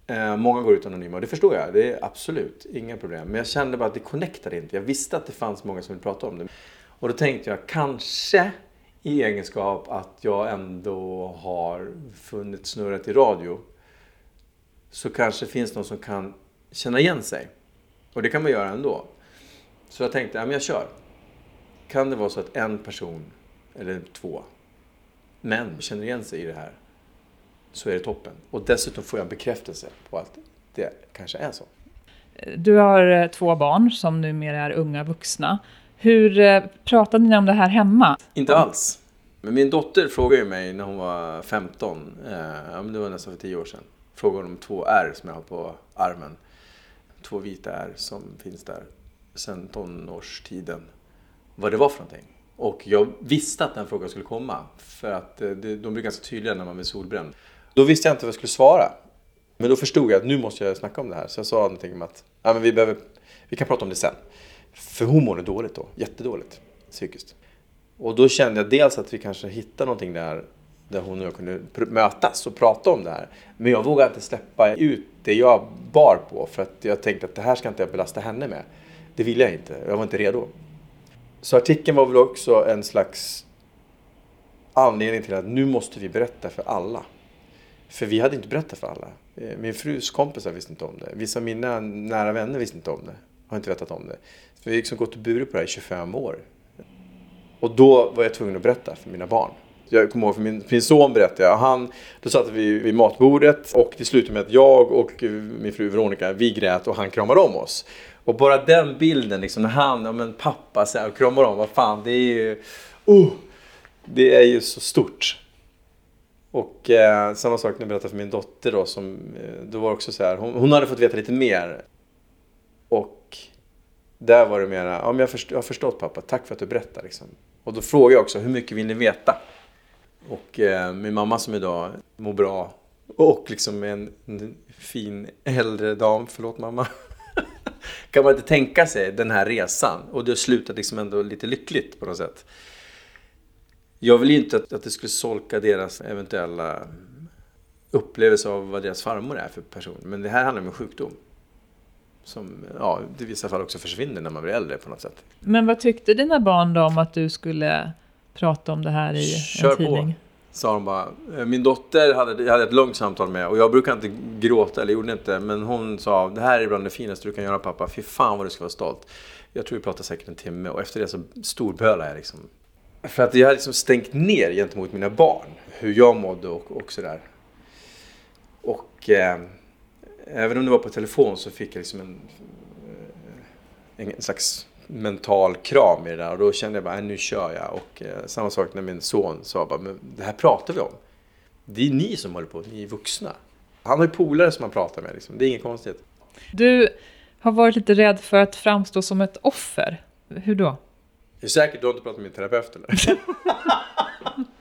Eh, många går ut anonyma och det förstår jag. Det är absolut inga problem. Men jag kände bara att det connectade inte. Jag visste att det fanns många som ville prata om det. Och då tänkte jag kanske i egenskap att jag ändå har funnit snurret i radio så kanske det finns någon som kan känna igen sig. Och det kan man göra ändå. Så jag tänkte, ja men jag kör. Kan det vara så att en person, eller två, män känner igen sig i det här så är det toppen. Och dessutom får jag en bekräftelse på att det kanske är så. Du har eh, två barn som numera är unga vuxna. Hur eh, pratade ni om det här hemma? Inte alls. Men min dotter frågade mig när hon var 15, eh, det var nästan för 10 år sedan, frågade om två R som jag har på armen. Två vita R som finns där sedan tonårstiden. Vad det var för någonting. Och jag visste att den frågan skulle komma. För att eh, det, de blir ganska tydliga när man blir solbränd. Då visste jag inte vad jag skulle svara. Men då förstod jag att nu måste jag snacka om det här. Så jag sa någonting om att ja, men vi, behöver, vi kan prata om det sen. För hon mådde dåligt då, jättedåligt psykiskt. Och då kände jag dels att vi kanske hittade någonting där där hon och jag kunde mötas och prata om det här. Men jag vågade inte släppa ut det jag bar på för att jag tänkte att det här ska inte jag belasta henne med. Det ville jag inte, jag var inte redo. Så artikeln var väl också en slags anledning till att nu måste vi berätta för alla. För vi hade inte berättat för alla. Eh, min frus kompisar visste inte om det. Vissa av mina nära vänner visste inte om det. Har inte vetat om det. Så vi har liksom gått och burit på det här i 25 år. Och då var jag tvungen att berätta för mina barn. Jag kommer ihåg för min, min son berättade jag. Han, då satt vi vid matbordet och det slutade med att jag och min fru Veronica, vi grät och han kramade om oss. Och bara den bilden, liksom, när han, ja men pappa så här, kramar om, vad fan, det är ju, oh, det är ju så stort. Och eh, samma sak när jag berättade för min dotter då, som, eh, då var också så här, hon, hon, hade fått veta lite mer. Och där var det mera, ja men jag, först, jag har förstått pappa, tack för att du berättar liksom. Och då frågade jag också, hur mycket vill ni veta? Och eh, min mamma som idag mår bra och liksom en, en fin äldre dam, förlåt mamma. kan man inte tänka sig den här resan? Och det har slutat liksom ändå lite lyckligt på något sätt. Jag vill ju inte att, att det skulle solka deras eventuella upplevelse av vad deras farmor är för person. Men det här handlar om en sjukdom. Som ja, i vissa fall också försvinner när man blir äldre på något sätt. Men vad tyckte dina barn då om att du skulle prata om det här i Kör en tidning? På. Sa de bara. Min dotter hade, jag hade ett långt samtal med och jag brukar inte gråta, eller gjorde inte. Men hon sa, det här är bland det finaste du kan göra pappa. Fy fan vad du ska vara stolt. Jag tror vi pratade säkert en timme och efter det så storbölade jag liksom. För att jag hade liksom stängt ner gentemot mina barn. Hur jag mådde och, och sådär. Och eh, även om det var på telefon så fick jag liksom en, eh, en slags mental kram i det där. Och då kände jag bara, nu kör jag. Och eh, samma sak när min son sa bara, men det här pratar vi om. Det är ni som håller på, ni är vuxna. Han har ju polare som han pratar med, liksom. det är inget konstigt. Du har varit lite rädd för att framstå som ett offer. Hur då? Är du säker? Du har inte pratat med min terapeut eller?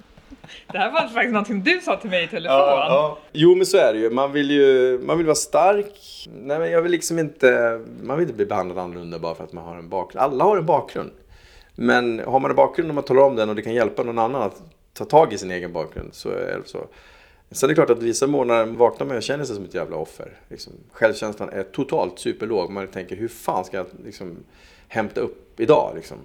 Det här var faktiskt någonting du sa till mig i telefon. Ja, ja. Jo men så är det ju. Man vill ju man vill vara stark. Nej men jag vill liksom inte, man vill inte bli behandlad annorlunda bara för att man har en bakgrund. Alla har en bakgrund. Men har man en bakgrund och man talar om den och det kan hjälpa någon annan att ta tag i sin egen bakgrund så är det så. Sen är det klart att vissa månader vaknar man och känner sig som ett jävla offer. Liksom, självkänslan är totalt superlåg. Man tänker hur fan ska jag liksom, hämta upp idag? Liksom.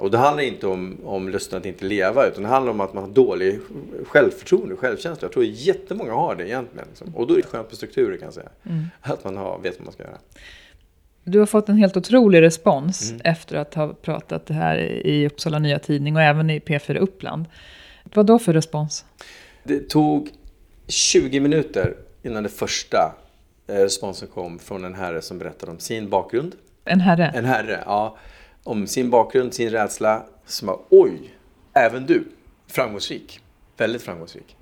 Och det handlar inte om, om lusten att inte leva utan det handlar om att man har dålig självförtroende och självkänsla. Jag tror jättemånga har det egentligen. Liksom. Och då är det skönt med strukturer kan jag säga. Mm. Att man har, vet vad man ska göra. Du har fått en helt otrolig respons mm. efter att ha pratat det här i Uppsala Nya Tidning och även i P4 Uppland. Vad då för respons? Det tog 20 minuter innan det första eh, responsen kom från en herre som berättade om sin bakgrund. En herre? En herre, ja om sin bakgrund, sin rädsla. Som var, oj, även du. Framgångsrik. Väldigt framgångsrik.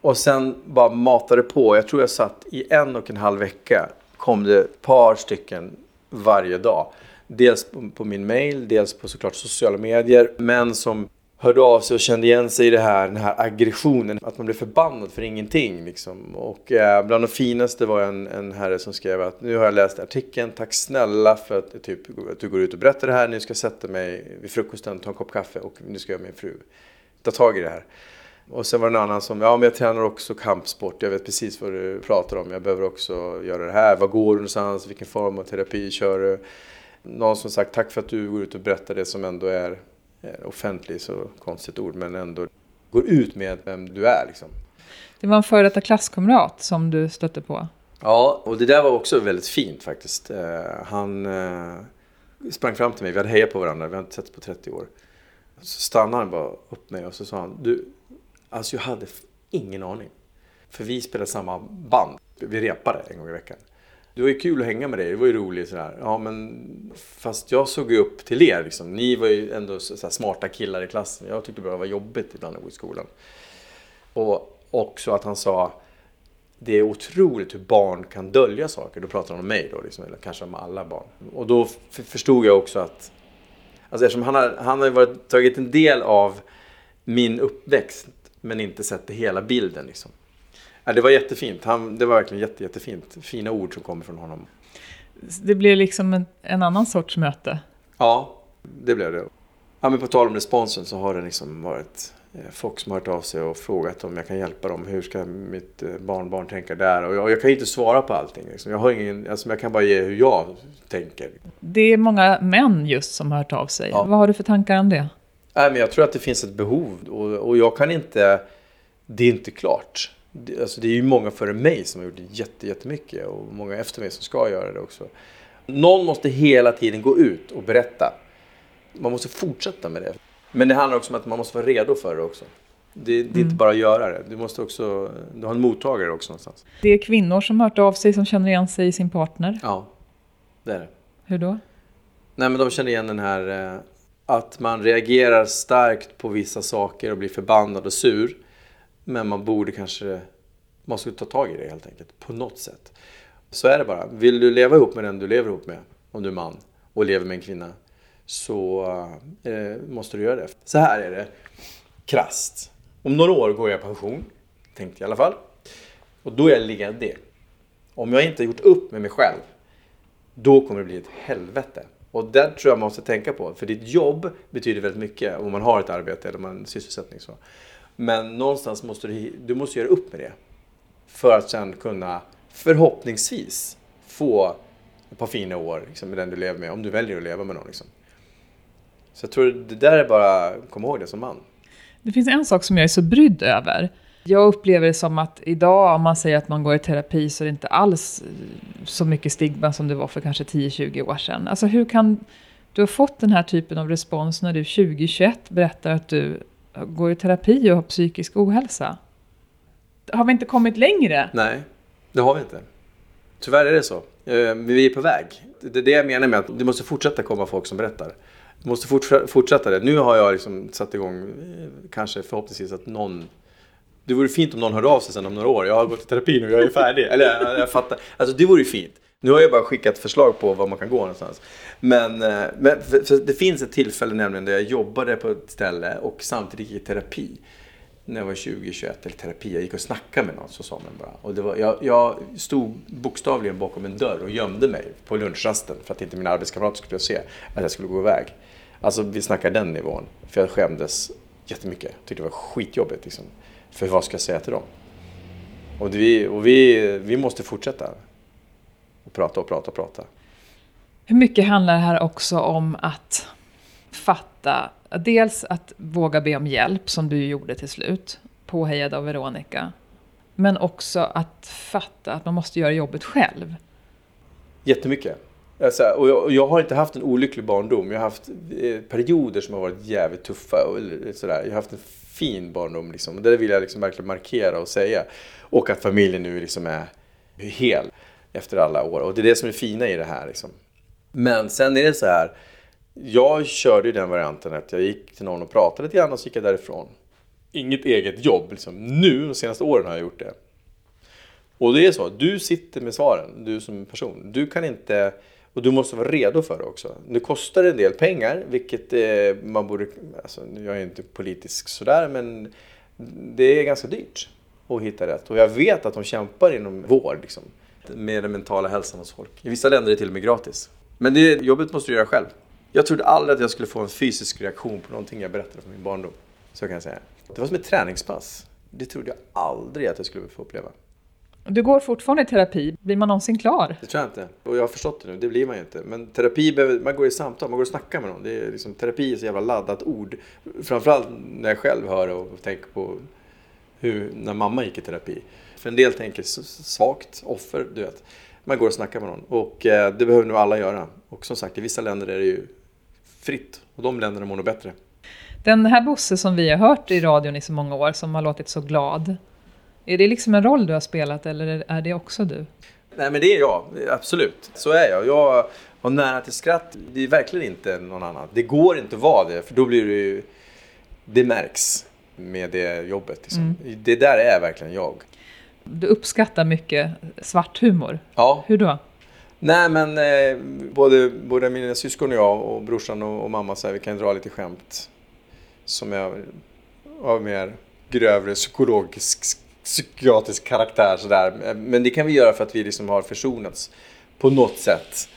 Och sen bara matade på. Jag tror jag satt i en och en halv vecka. Kom det ett par stycken varje dag. Dels på min mail, dels på såklart sociala medier. Men som hörde av sig och kände igen sig i det här, den här aggressionen. Att man blev förbannad för ingenting. Liksom. Och eh, bland de finaste var en, en herre som skrev att nu har jag läst artikeln, tack snälla för att, typ, att du går ut och berättar det här. Nu ska jag sätta mig vid frukosten, ta en kopp kaffe och nu ska jag och min fru ta tag i det här. Och sen var det en annan som, ja men jag tränar också kampsport, jag vet precis vad du pratar om, jag behöver också göra det här. vad går du någonstans? Vilken form av terapi kör du? Någon som sagt, tack för att du går ut och berättar det som ändå är offentlig, så konstigt ord, men ändå går ut med vem du är. Liksom. Det var en före detta klasskamrat som du stötte på. Ja, och det där var också väldigt fint faktiskt. Eh, han eh, sprang fram till mig, vi hade hejat på varandra, vi hade inte setts på 30 år. Så stannade han bara upp mig och så sa han, du, alltså jag hade ingen aning. För vi spelade samma band, vi repade en gång i veckan det var ju kul att hänga med dig, det var ju roligt sådär. Ja men fast jag såg ju upp till er liksom. Ni var ju ändå så smarta killar i klassen. Jag tyckte bara det var jobbigt ibland att gå i skolan. Och också att han sa det är otroligt hur barn kan dölja saker. Då pratar han om mig då, liksom, eller kanske om alla barn. Och då förstod jag också att Alltså eftersom han har, han har varit, tagit en del av min uppväxt men inte sett hela bilden. Liksom. Ja, det var jättefint. Han, det var verkligen jätte, jättefint. Fina ord som kommer från honom. Det blev liksom en, en annan sorts möte? Ja, det blev det. Ja, men på tal om responsen så har det liksom varit eh, folk som har hört av sig och frågat om jag kan hjälpa dem. Hur ska mitt eh, barnbarn tänka där? Och jag, jag kan inte svara på allting. Liksom. Jag, har ingen, alltså, jag kan bara ge hur jag tänker. Det är många män just som har hört av sig. Ja. Vad har du för tankar om det? Nej, men jag tror att det finns ett behov och, och jag kan inte... Det är inte klart alltså det är ju många före mig som har gjort jätte, jättemycket och många efter mig som ska göra det också. Någon måste hela tiden gå ut och berätta. Man måste fortsätta med det. Men det handlar också om att man måste vara redo för det också. Det, det är mm. inte bara att göra det. Du måste också du har en mottagare också någonstans. Det är kvinnor som har hört av sig som känner igen sig i sin partner. Ja, det är det. Hur då? Nej men de känner igen den här eh, att man reagerar starkt på vissa saker och blir förbannad och sur. Men man borde kanske, man skulle ta tag i det helt enkelt, på något sätt. Så är det bara. Vill du leva ihop med den du lever ihop med, om du är man och lever med en kvinna, så eh, måste du göra det. Så här är det, krast. Om några år går jag i pension, tänkte jag i alla fall. Och då är jag ledig. Om jag inte har gjort upp med mig själv, då kommer det bli ett helvete. Och det tror jag man måste tänka på. För ditt jobb betyder väldigt mycket om man har ett arbete eller man sysselsättning. Så. Men någonstans måste du, du måste göra upp med det. För att sen kunna förhoppningsvis få ett par fina år liksom, med den du lever med. Om du väljer att leva med någon. Liksom. Så jag tror det där är bara, kom ihåg det som man. Det finns en sak som jag är så brydd över. Jag upplever det som att idag om man säger att man går i terapi så är det inte alls eh, så mycket stigma som det var för kanske 10-20 år sedan. Alltså hur kan du ha fått den här typen av respons när du 2021 berättar att du går i terapi och har psykisk ohälsa? Har vi inte kommit längre? Nej, det har vi inte. Tyvärr är det så. Eh, men vi är på väg. Det är det jag menar med att det måste fortsätta komma folk som berättar. Det måste fortsätta det. Nu har jag liksom satt igång, eh, kanske förhoppningsvis att någon det vore fint om någon hörde av sig sen om några år. Jag har gått i terapi nu, och jag är färdig. Eller jag, jag fattar. Alltså det vore ju fint. Nu har jag bara skickat förslag på var man kan gå någonstans. Men, eh, men för, för det finns ett tillfälle nämligen där jag jobbade på ett ställe och samtidigt gick i terapi. När jag var 20-21, eller terapi. Jag gick och snackade med någon, så sa man bara. Och det var, jag, jag stod bokstavligen bakom en dörr och gömde mig på lunchrasten för att inte mina arbetskamrater skulle se att jag skulle gå iväg. Alltså vi snackar den nivån. För jag skämdes jättemycket. Jag tyckte det var skitjobbigt. Liksom. För vad ska jag säga till dem? Och, vi, och vi, vi måste fortsätta. Och prata och prata och prata. Hur mycket handlar det här också om att fatta, dels att våga be om hjälp som du gjorde till slut, påhejad av Veronica. Men också att fatta att man måste göra jobbet själv. Jättemycket. Alltså, och jag, jag, har inte haft en olycklig barndom. Jag har haft eh, perioder som har varit jävligt tuffa. Och sådär. Jag har haft en fin barndom. Liksom. Det vill jag liksom verkligen markera och säga. Och att familjen nu liksom är hel efter alla år. Och det är det som är fina i det här. Liksom. Men sen är det så här. Jag körde ju den varianten att jag gick till någon och pratade lite grann och så gick jag därifrån. Inget eget jobb. Liksom. Nu, de senaste åren har jag gjort det. Och det är så, du sitter med svaren, du som person. Du kan inte och du måste vara redo för det också. Nu kostar det en del pengar, vilket eh, man borde... Alltså, jag är inte politisk sådär, men det är ganska dyrt att hitta rätt. Och jag vet att de kämpar inom vård liksom, med den mentala hälsan hos folk. I vissa länder är det till och med gratis. Men det jobbet måste du göra själv. Jag trodde aldrig att jag skulle få en fysisk reaktion på någonting jag berättade från min barndom. Så kan jag säga. Det var som ett träningspass. Det trodde jag aldrig att jag skulle få uppleva. Du går fortfarande i terapi. Blir man någonsin klar? Det tror jag inte. Och jag har förstått det nu. Det blir man ju inte. Men terapi behöver, man går i samtal, man går och snackar med någon. Det är liksom, terapi är så jävla laddat ord. Framförallt när jag själv hör och tänker på hur, när mamma gick i terapi. För en del tänker svagt, offer, du vet. Man går och snackar med någon. Och eh, det behöver nu alla göra. Och som sagt, i vissa länder är det ju fritt. Och de länderna mår nog bättre. Den här Bosse som vi har hört i radion i så många år, som har låtit så glad. Är det liksom en roll du har spelat eller är det också du? Nej men det är jag, absolut. Så är jag. Jag har nära till skratt. Det är verkligen inte någon annan. Det går inte att vara det för då blir det ju... Det märks med det jobbet. Liksom. Mm. Det där är verkligen jag. Du uppskattar mycket svart humor. Ja. Hur då? Nej men eh, både, både mina syskon och jag och brorsan och, och mamma här, vi kan dra lite skämt. Som är av mer grövre psykologisk psykiatrisk karaktär sådär. Men det kan vi göra för att vi liksom har försonats på något sätt.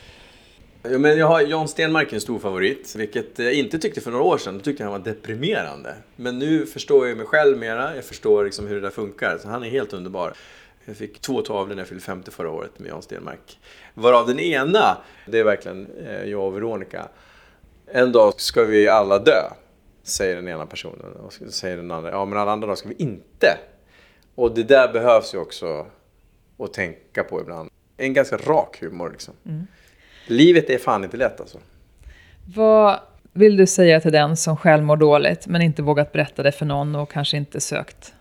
Ja, men jag har Jan Stenmark en stor favorit, vilket jag inte tyckte för några år sedan. Då tyckte jag han var deprimerande. Men nu förstår jag mig själv mera. Jag förstår liksom hur det där funkar. Så han är helt underbar. Jag fick två tavlor när jag fyllde 50 förra året med Jan Stenmark. Varav den ena, det är verkligen eh, jag och Veronica. En dag ska vi alla dö, säger den ena personen. Och så säger den andra, ja men alla andra dagar ska vi inte och det där behövs ju också att tänka på ibland. En ganska rak humor liksom. Mm. Livet är fan inte lätt alltså. Vad vill du säga till den som själv mår dåligt men inte vågat berätta det för någon och kanske inte sökt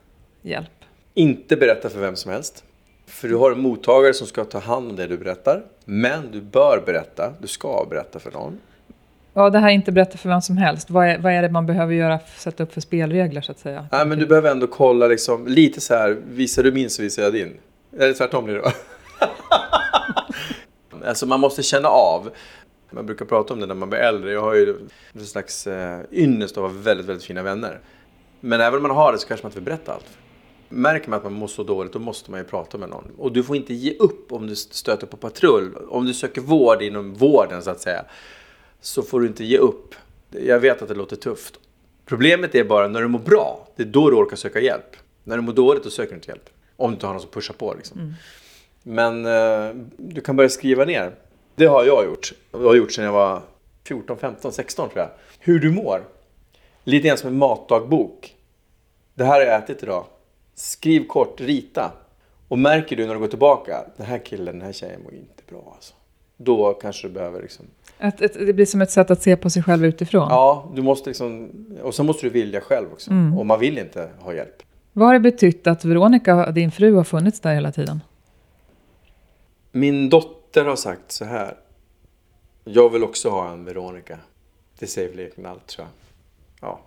hjälp? Inte berätta för vem som helst. För du har en mottagare som ska ta hand om det du berättar. Men du bör berätta, du ska berätta för någon. Ja, det här inte berätta för vem som helst. Vad är, vad är det man behöver göra, sätta upp för spelregler så att säga? Nej, men du behöver ändå kolla liksom, lite så här, visar du min så visar jag din. Eller tvärtom blir det då. alltså man måste känna av. Man brukar prata om det när man blir äldre. Jag har ju en slags eh, ynnest av att ha väldigt, väldigt fina vänner. Men även om man har det så kanske man inte vill berätta allt. Märker man att man mår så dåligt, då måste man ju prata med någon. Och du får inte ge upp om du stöter på patrull. Om du söker vård inom vården så att säga. Så får du inte ge upp. Jag vet att det låter tufft. Problemet är bara när du mår bra, det är då du orkar söka hjälp. När du mår dåligt, då söker du inte hjälp. Om du inte har någon som pushar på liksom. Mm. Men eh, du kan börja skriva ner. Det har jag gjort. Det har jag gjort sedan jag var 14, 15, 16 tror jag. Hur du mår. Lite grann som en matdagbok. Det här har jag ätit idag. Skriv kort, rita. Och märker du när du går tillbaka, den här killen, den här tjejen mår inte bra alltså. Då kanske du behöver liksom... Att, att, det blir som ett sätt att se på sig själv utifrån? Ja, du måste liksom... Och så måste du vilja själv också. Mm. Och man vill inte ha hjälp. Vad har det betytt att Veronica, din fru, har funnits där hela tiden? Min dotter har sagt så här. Jag vill också ha en Veronica. Det säger väl egentligen allt tror jag. Ja.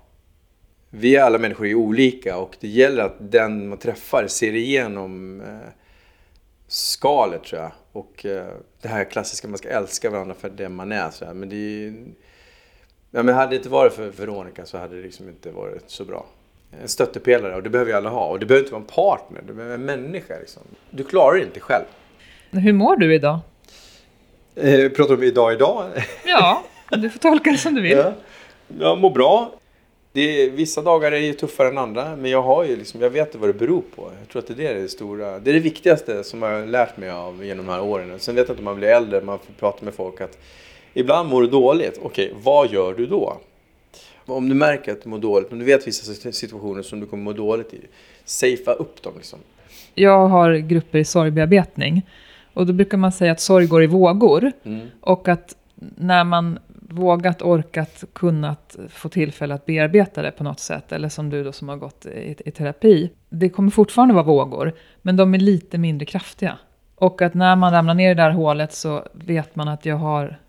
Vi alla människor är olika och det gäller att den man träffar ser igenom eh, skalet tror jag. Och eh, det här klassiska, man ska älska varandra för det man är. Så här. Men det är, ja, men hade det inte varit för Veronica så hade det liksom inte varit så bra. En stöttepelare och det behöver ju alla ha. Och det behöver inte vara en partner, det behöver en människa. Liksom. Du klarar det inte själv. Hur mår du idag? Eh, pratar om idag idag? Ja, du får tolka det som du vill. Ja. Jag mår bra. Det är, vissa dagar är ju tuffare än andra, men jag, har ju liksom, jag vet vad det beror på. Jag tror att det är det stora. Det är det viktigaste som jag har lärt mig av genom de här åren. Sen vet jag inte om man blir äldre, man får prata med folk att ibland mår du dåligt. Okej, vad gör du då? Om du märker att du mår dåligt, om du vet vissa situationer som du kommer må dåligt i, safea upp dem liksom. Jag har grupper i sorgbearbetning och då brukar man säga att sorg går i vågor. Mm. Och att när man vågat, orkat, kunnat få tillfälle att bearbeta det på något sätt, eller som du då som har gått i, i terapi, det kommer fortfarande vara vågor, men de är lite mindre kraftiga. Och att när man ramlar ner i det där hålet så vet man att jag har,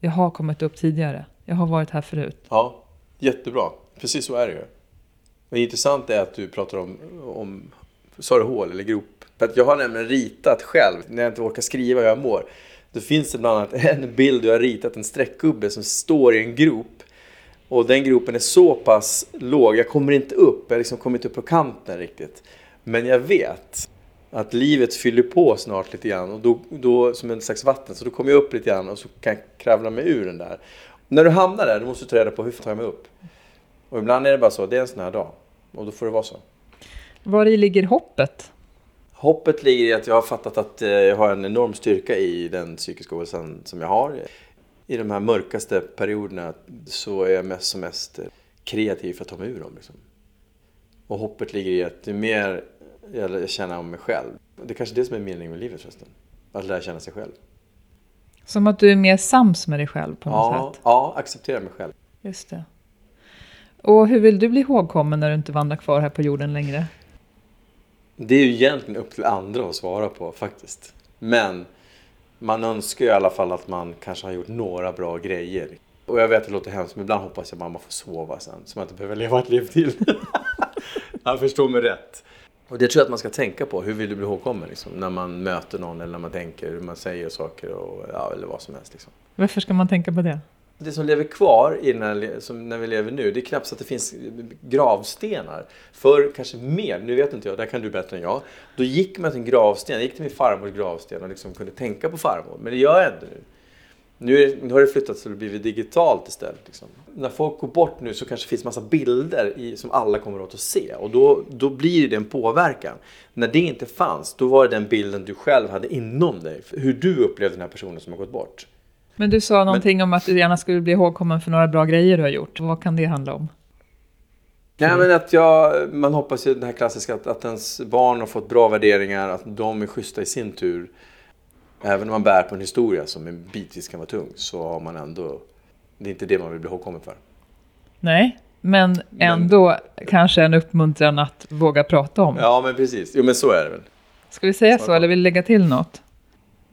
jag har kommit upp tidigare. Jag har varit här förut. Ja, jättebra. Precis så är det ju. Det intressanta är att du pratar om, om sa du hål eller grop? För att jag har nämligen ritat själv, när jag inte orkar skriva hur jag mår. Då finns det bland annat en bild jag har ritat, en streckgubbe som står i en grop. Och den gropen är så pass låg, jag kommer inte upp, jag liksom kommer inte upp på kanten riktigt. Men jag vet att livet fyller på snart lite grann och då, då som en slags vatten. Så då kommer jag upp lite grann och så kan jag kravla mig ur den där. när du hamnar där, då måste du ta reda på hur tar jag mig upp. Och ibland är det bara så, det är en sån här dag. Och då får det vara så. Var i ligger hoppet? Hoppet ligger i att jag har fattat att eh, jag har en enorm styrka i den psykiska ohälsan som jag har. I de här mörkaste perioderna så är jag mest som mest eh, kreativ för att ta mig ur dem. Liksom. Och hoppet ligger i att ju mer jag känner om mig själv. Det är kanske är det som är meningen med livet förresten. Att lära känna sig själv. Som att du är mer sams med dig själv på något ja, sätt? Ja, acceptera mig själv. Just det. Och hur vill du bli ihågkommen när du inte vandrar kvar här på jorden längre? Det är ju egentligen upp till andra att svara på faktiskt. Men man önskar ju i alla fall att man kanske har gjort några bra grejer. Och jag vet att det låter hemskt, men ibland hoppas jag att mamma får sova sen. Så man inte behöver leva ett liv till. Han förstår mig rätt. Och det tror jag att man ska tänka på. Hur vill du bli ihågkommen? Liksom, när man möter någon eller när man tänker hur man säger saker och, ja, eller vad som helst. Liksom. Varför ska man tänka på det? Det som lever kvar innan, som när vi lever nu, det är knappt så att det finns gravstenar. För kanske mer, nu vet inte jag, där kan du bättre än jag. Då gick man till en gravsten, jag gick till min farmors gravsten och liksom kunde tänka på farmor. Men det gör jag inte nu. Nu, är, nu har det flyttat så det blivit digitalt istället. Liksom. När folk går bort nu så kanske det finns massa bilder i, som alla kommer åt att se. Och då, då blir det en påverkan. När det inte fanns, då var det den bilden du själv hade inom dig. Hur du upplevde den här personen som har gått bort. Men du sa någonting men, om att du gärna skulle bli ihågkommen för några bra grejer du har gjort. Vad kan det handla om? Nej, men att jag, man hoppas ju det här klassiska att, att ens barn har fått bra värderingar, att de är schyssta i sin tur. Även om man bär på en historia som en bitvis kan vara tung så har man ändå, det är inte det man vill bli ihågkommen för. Nej, men ändå men, kanske en uppmuntran att våga prata om. Ja, men precis. Jo, men så är det väl. Ska vi säga så, så eller vill du lägga till något?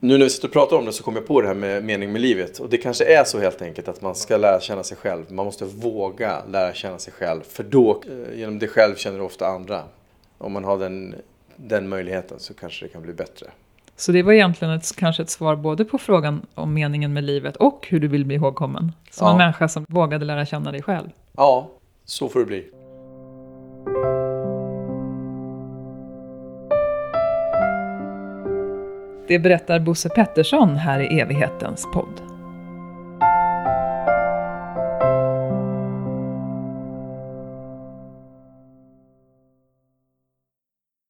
Nu när vi sitter och pratar om det så kommer jag på det här med mening med livet. Och det kanske är så helt enkelt att man ska lära känna sig själv. Man måste våga lära känna sig själv. För då, eh, genom det själv känner du ofta andra. Om man har den, den möjligheten så kanske det kan bli bättre. Så det var egentligen ett, kanske ett svar både på frågan om meningen med livet och hur du vill bli ihågkommen. Som ja. en människa som vågade lära känna dig själv. Ja, så får det bli. Det berättar Bosse Pettersson här i evighetens podd.